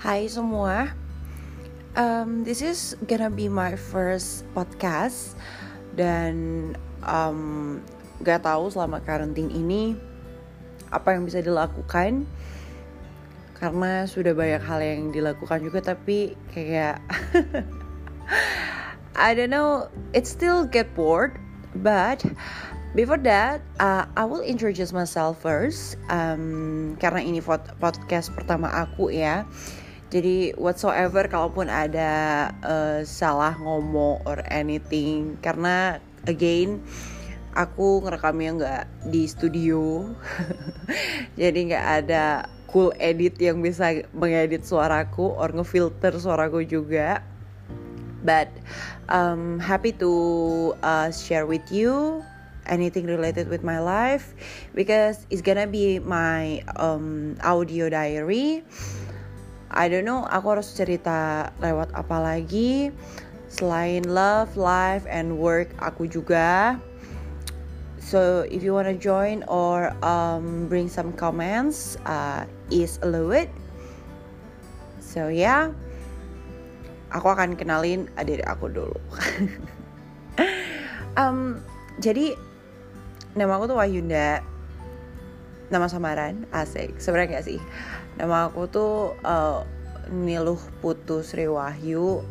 Hai semua, um, this is gonna be my first podcast. Dan um, gak tahu selama karantin ini apa yang bisa dilakukan. Karena sudah banyak hal yang dilakukan juga tapi kayak I don't know, it still get bored, but Before that, uh, I will introduce myself first. Um, karena ini podcast pertama aku ya. Jadi whatsoever kalaupun ada uh, salah ngomong or anything karena again aku ngerekamnya nggak di studio, jadi nggak ada cool edit yang bisa mengedit suaraku or ngefilter suaraku juga. But um, happy to uh, share with you anything related with my life because it's gonna be my um, audio diary. I don't know, aku harus cerita lewat apa lagi selain love, life, and work aku juga. So if you wanna join or um, bring some comments, uh, is allowed. So yeah, aku akan kenalin adik aku dulu. um, jadi nama aku tuh Wahyunda nama samaran asik sebenarnya gak sih? Nama aku tuh uh, Niluh Putu Sri Wahyu.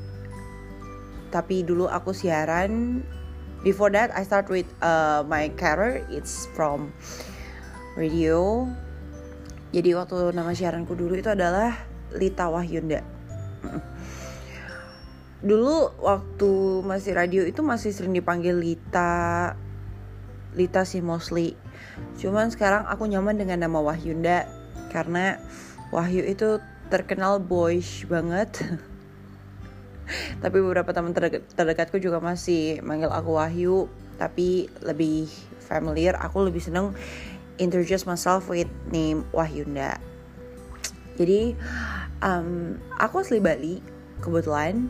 Tapi dulu aku siaran before that I start with uh, my career it's from radio. Jadi waktu nama siaranku dulu itu adalah Lita Wahyunda. Dulu waktu masih radio itu masih sering dipanggil Lita Lita sih mostly. Cuman sekarang aku nyaman dengan nama Wahyunda karena Wahyu itu terkenal boyish banget. Tapi beberapa teman terdekat, terdekatku juga masih manggil aku Wahyu tapi lebih familiar. Aku lebih seneng introduce myself with name Wahyunda. Jadi um, aku asli Bali kebetulan.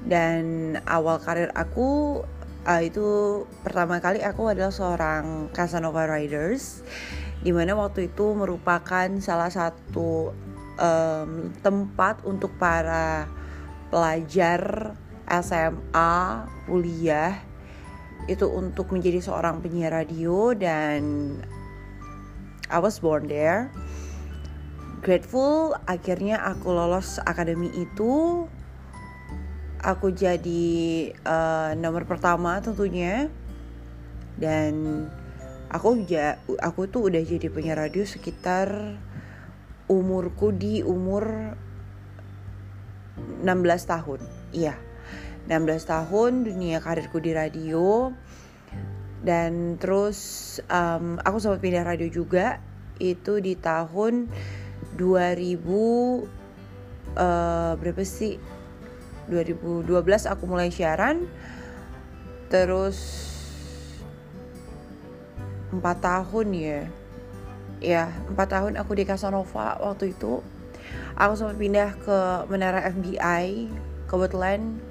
Dan awal karir aku uh, itu pertama kali aku adalah seorang Casanova Riders di mana waktu itu merupakan salah satu um, tempat untuk para pelajar SMA kuliah. Itu untuk menjadi seorang penyiar radio dan I was born there. Grateful akhirnya aku lolos akademi itu aku jadi uh, nomor pertama tentunya. Dan aku ja aku tuh udah jadi penyiar radio sekitar umurku di umur 16 tahun. Iya 16 tahun dunia karirku di radio. Dan terus um, aku sempat pindah radio juga. Itu di tahun 2000 uh, berapa sih 2012 aku mulai siaran. Terus empat tahun ya. Ya empat tahun aku di Casanova waktu itu. Aku sempat pindah ke menara FBI kebetulan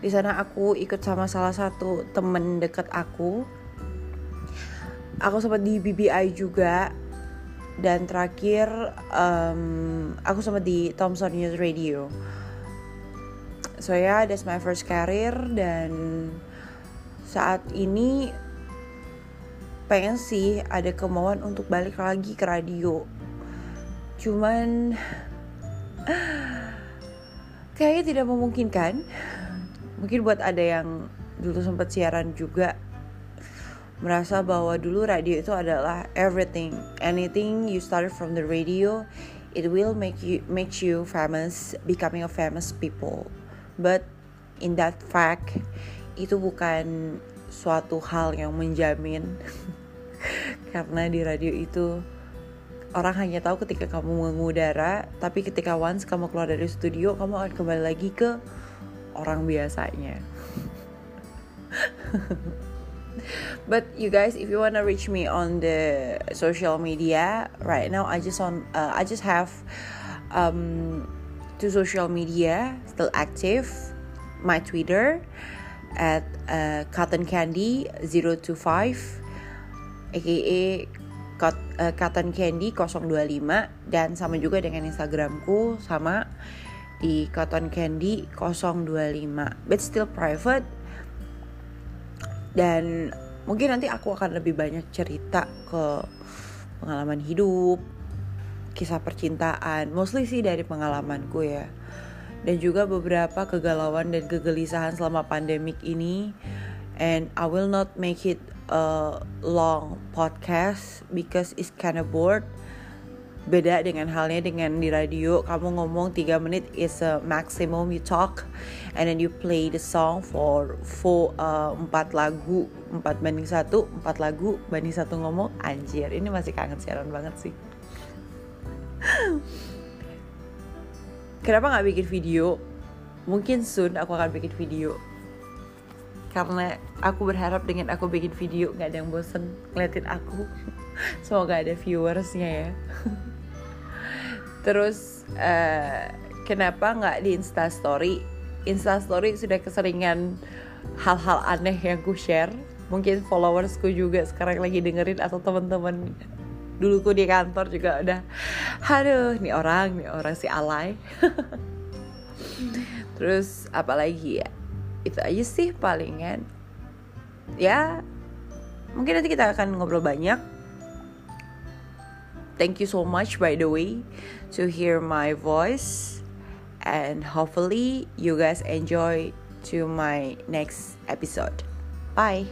di sana aku ikut sama salah satu temen deket aku. Aku sempat di BBI juga. Dan terakhir um, aku sempat di Thompson News Radio so yeah that's my first career dan saat ini pengen sih ada kemauan untuk balik lagi ke radio. Cuman kayaknya tidak memungkinkan. Mungkin buat ada yang dulu sempat siaran juga merasa bahwa dulu radio itu adalah everything. Anything you started from the radio it will make you make you famous becoming a famous people but in that fact itu bukan suatu hal yang menjamin. Karena di radio itu orang hanya tahu ketika kamu mengudara tapi ketika once kamu keluar dari studio kamu akan kembali lagi ke orang biasanya. But you guys if you wanna reach me on the social media right now i just on uh, i just have um to social media still active my twitter at uh, cotton candy 025 aka uh, cotton candy 025 dan sama juga dengan instagramku sama di Cotton Candy 025 but still private. Dan mungkin nanti aku akan lebih banyak cerita ke pengalaman hidup kisah percintaan mostly sih dari pengalamanku ya. Dan juga beberapa kegalauan dan kegelisahan selama pandemik ini. And I will not make it a long podcast because it's kind of bored. Beda dengan halnya dengan di radio kamu ngomong 3 menit is a maximum you talk and then you play the song for four uh, 4 lagu 4 banding 1 4 lagu banding satu ngomong. Anjir ini masih kangen siaran banget sih kenapa nggak bikin video mungkin soon aku akan bikin video karena aku berharap dengan aku bikin video nggak ada yang bosen ngeliatin aku semoga ada viewersnya ya Terus uh, kenapa nggak di Insta Story? Insta Story sudah keseringan hal-hal aneh yang ku share. Mungkin followersku juga sekarang lagi dengerin atau teman-teman duluku di kantor juga udah aduh nih orang nih orang si alay. Terus apalagi ya itu aja sih palingan. Ya mungkin nanti kita akan ngobrol banyak. Thank you so much by the way to hear my voice. And hopefully you guys enjoy to my next episode. Bye